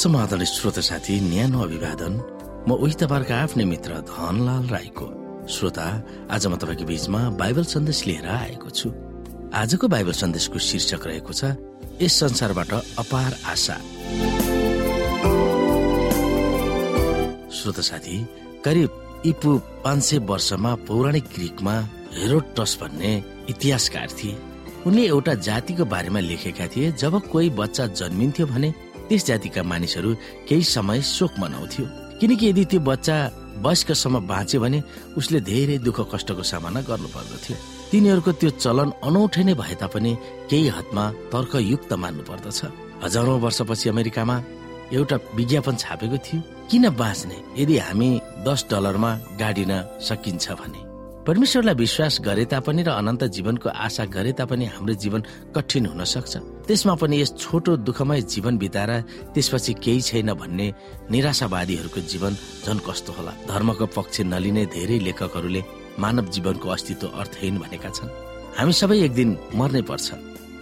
समाधान श्रोत साथी न्यानो अभिवादन। म उही तपाईँहरूको आफ्नै मित्र धनलाल राईको। श्रोता आज म तपाईँको बीचमा बाइबल सन्देश लिएर आएको छु। आजको बाइबल सन्देशको शीर्षक रहेको छ यस संसारबाट अपार आशा। श्रोत साथी करिब इपु पाँच सय वर्षमा पौराणिक ग्रिकमा हेरोटस भन्ने इतिहासकार थिए। उनले एउटा जातिको बारेमा लेखेका थिए जब कोही बच्चा जन्मिन्थ्यो भने त्यस जातिका मानिसहरू केही समय शोक मनाउँथ्यो। किनकि यदि त्यो बच्चा वयस्कसम्म बाँच्यो भने उसले धेरै दुःख कष्टको सामना गर्नु पर्दथ्यो तिनीहरूको त्यो चलन अनौठै नै भए तापनि केही हदमा तर्कयुक्त मान्नु पर्दछ हजारौं वर्षपछि अमेरिकामा एउटा विज्ञापन छापेको थियो किन बाँच्ने? यदि हामी दस डलरमा गाडिन सकिन्छ भने। परमेश्वरलाई विश्वास गरे तापनि र अनन्त जीवनको आशा गरे तापनि हाम्रो जीवन कठिन हुन सक्छ। त्यसमा पनि यस छोटो दुःखमय जीवन बिताएर त्यसपछि केही छैन भन्ने निराशावादीहरूको जीवन झन् कस्तो होला। धर्मको पक्ष नलिने धेरै लेखकहरूले मानव जीवनको अस्तित्व अर्थहीन भनेका छन्। हामी सबै एक दिन मर्नै पर्छ।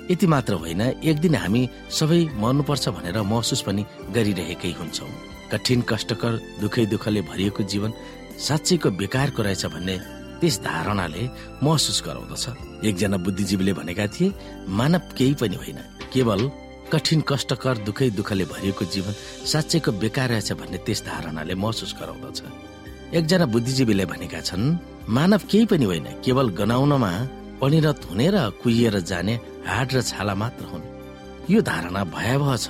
यति मात्र होइन एक दिन हामी सबै मर्नुपर्छ भनेर महसुस पनि गरिरहेकै हुन्छौ। कठिन कष्टकर दुखै दुःखले भरिएको जीवन साँच्चैको बेकारको रहेछ भन्ने त्यस धारणाले महसुस गराउँदछ। एकजना बुद्धिजीवीले भनेका थिए मानव केही पनि होइन। केवल कठिन कष्टकर दुखै दुःखले भरिएको जीवन साँच्चैको बेकार रहेछ भन्ने त्यस धारणाले महसुस गराउँदछ। एकजना बुद्धिजीवीले भनेका छन् मानव केही पनि होइन केवल गनाउनमा परिणत हुने र कुहिएर जाने हाड र छाला मात्र हुन्। यो धारणा भयावह छ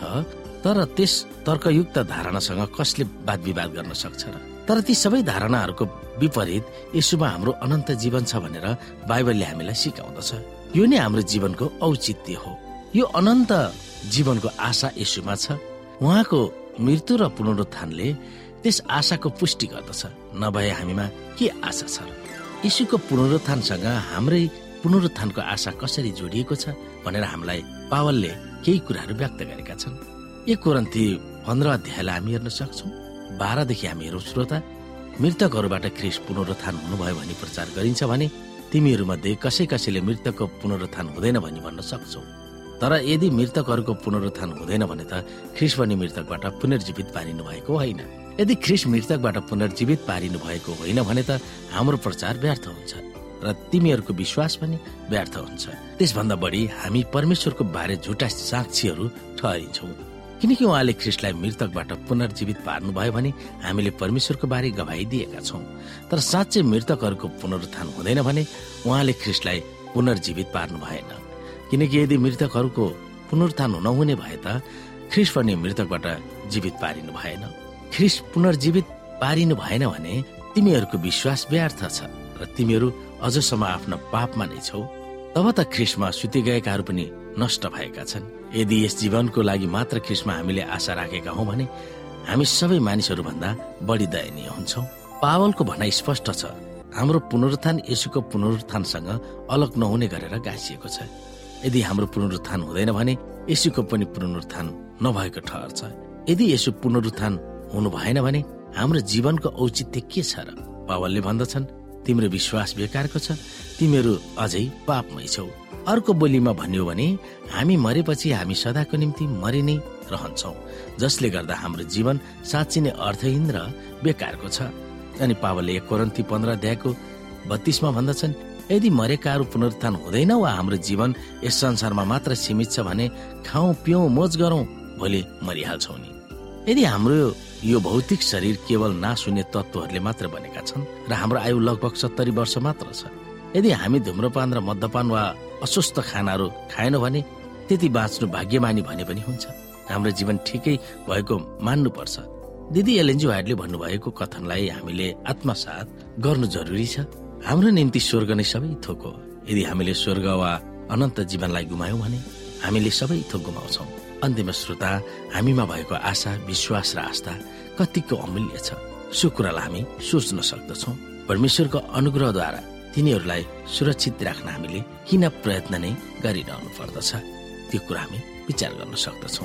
तर त्यस तर्कयुक्त धारणासँग कसले वाद विवाद गर्न सक्छ र? तर ती सबै धारणाहरूको विपरीत यसुमा हाम्रो अनन्त जीवन छ भनेर बाइबलले हामीलाई सिकाउँदछ। यो नै हाम्रो जीवनको औचित्य हो। यो अनन्त जीवनको आशा यसुमा छ। उहाँको मृत्यु र पुनरुत्थानले त्यस आशाको पुष्टि गर्दछ। नभए हामीमा के आशा छ यीशुको पुनरुत्थानसँग हाम्रै पुनरुत्थानको आशा कसरी जोडिएको छ भनेर हामीलाई पावलले केही कुराहरू व्यक्त गरेका छन्। एक कोरन्ती पन्ध्र अध्यायलाई हामी हेर्न सक्छौँ। बाह्रदेखि हामी हेरौँ श्रोता मृतकहरूबाट ख्रिस पुनरुत्थान हुनुभयो भनी प्रचार गरिन्छ भने तिमीहरूमध्ये कसै कसैले मृतकको पुनरुत्थान हुँदैन भनी भन्न सक्छौ। तर यदि मृतकहरूको पुनरुत्थान हुँदैन भने त ख्रिस पनि मृतकबाट पुनर्जीवित पारिनु भएको होइन। यदि ख्रिस मृतकबाट पुनर्जीवित पारिनु भएको होइन भने त हाम्रो प्रचार व्यर्थ हुन्छ र तिमीहरूको विश्वास पनि व्यर्थ हुन्छ। त्यसभन्दा बढी हामी परमेश्वरको बारे झुटा साक्षीहरू ठहरिन्छौँ। किनकि उहाँले ख्रिस्टलाई मृतकबाट पुनर्जीवित पार्नुभयो भने हामीले परमेश्वरको बारे गवाई दिएका छौँ। तर साँच्चै मृतकहरूको पुनरुत्थान हुँदैन भने उहाँले ख्रिस्टलाई पुनर्जीवित पार्नु भएन। किनकि यदि मृतकहरूको पुनरुत्थान नहुने भए त ख्रिस पनि मृतकबाट जीवित पारिनु भएन। ख्रिस पुनर्जीवित पारिनु भएन भने तिमीहरूको विश्वास व्यर्थ छ र तिमीहरू अझसम्म आफ्नो पापमा नै छौ। तब त ख्रिसमा सुति गएकाहरू पनि नष्ट भएका छन्। यदि यस जीवनको लागि मात्र ख्रिसमा हामीले आशा राखेका हौ भने हामी सबै मानिसहरू भन्दा बढी दयनीय हुन्छौ। पावलको भनाइ स्पष्ट छ। हाम्रो पुनरुत्थान यसुको पुनरुत्थानसँग अलग नहुने गरेर गाँसिएको छ। यदि हाम्रो पुनरुत्थान हुँदैन भने यसुको पनि पुनरुत्थान नभएको ठहर छ। यदि यसो पुनरुत्थान हुनु भएन भने हाम्रो जीवनको औचित्य के छ र? पावलले भन्दछन् तिम्रो विश्वास बेकारको छ तिमीहरू अझै पापमै छौ। अर्को बोलीमा भन्यो भने हामी मरेपछि हामी सदाको निम्ति मरि नै रहन्छौ जसले गर्दा हाम्रो जीवन साँच्ची नै अर्थहीन र बेकारको छ अनि पावलले एक कोरन्ती पन्ध्र अध्यायको बत्तीसमा भन्दछन् यदि मरेकाहरू पुनरुत्थान हुँदैन वा हाम्रो जीवन यस संसारमा मात्र सीमित छ भने खाउँ पिउँ मोज गरौँ भोलि मरिहाल्छौ नि। यदि हाम्रो यो भौतिक शरीर केवल नासुने तत्वहरूले मात्र बनेका छन् र हाम्रो आयु लगभग सत्तरी वर्ष मात्र छ यदि हामी धुम्रपान र मद्यपान वा अस्वस्थ खानाहरू खाएनौँ भने त्यति बाँच्नु भाग्यमानी भने पनि हुन्छ। हाम्रो जीवन ठिकै भएको मान्नुपर्छ। दिदी एलएनजी वाइडले भन्नुभएको कथनलाई हामीले आत्मसात गर्नु जरुरी छ। हाम्रो निम्ति स्वर्ग नै सबै थोक हो। यदि हामीले स्वर्ग वा अनन्त जीवनलाई गुमायौँ भने हामीले सबै थोक गुमाउँछौ। अन्तिम श्रोता हामीमा भएको आशा विश्वास र आस्था कतिको अमूल्य छ। सो कुरालाई हामी सोच्न सक्दछौ। परमेश्वरको अनुग्रहद्वारा तिनीहरूलाई सुरक्षित राख्न हामीले किन प्रयत्न नै गरिरहनु पर्दछ? त्यो कुरा हामी विचार गर्न सक्दछौ।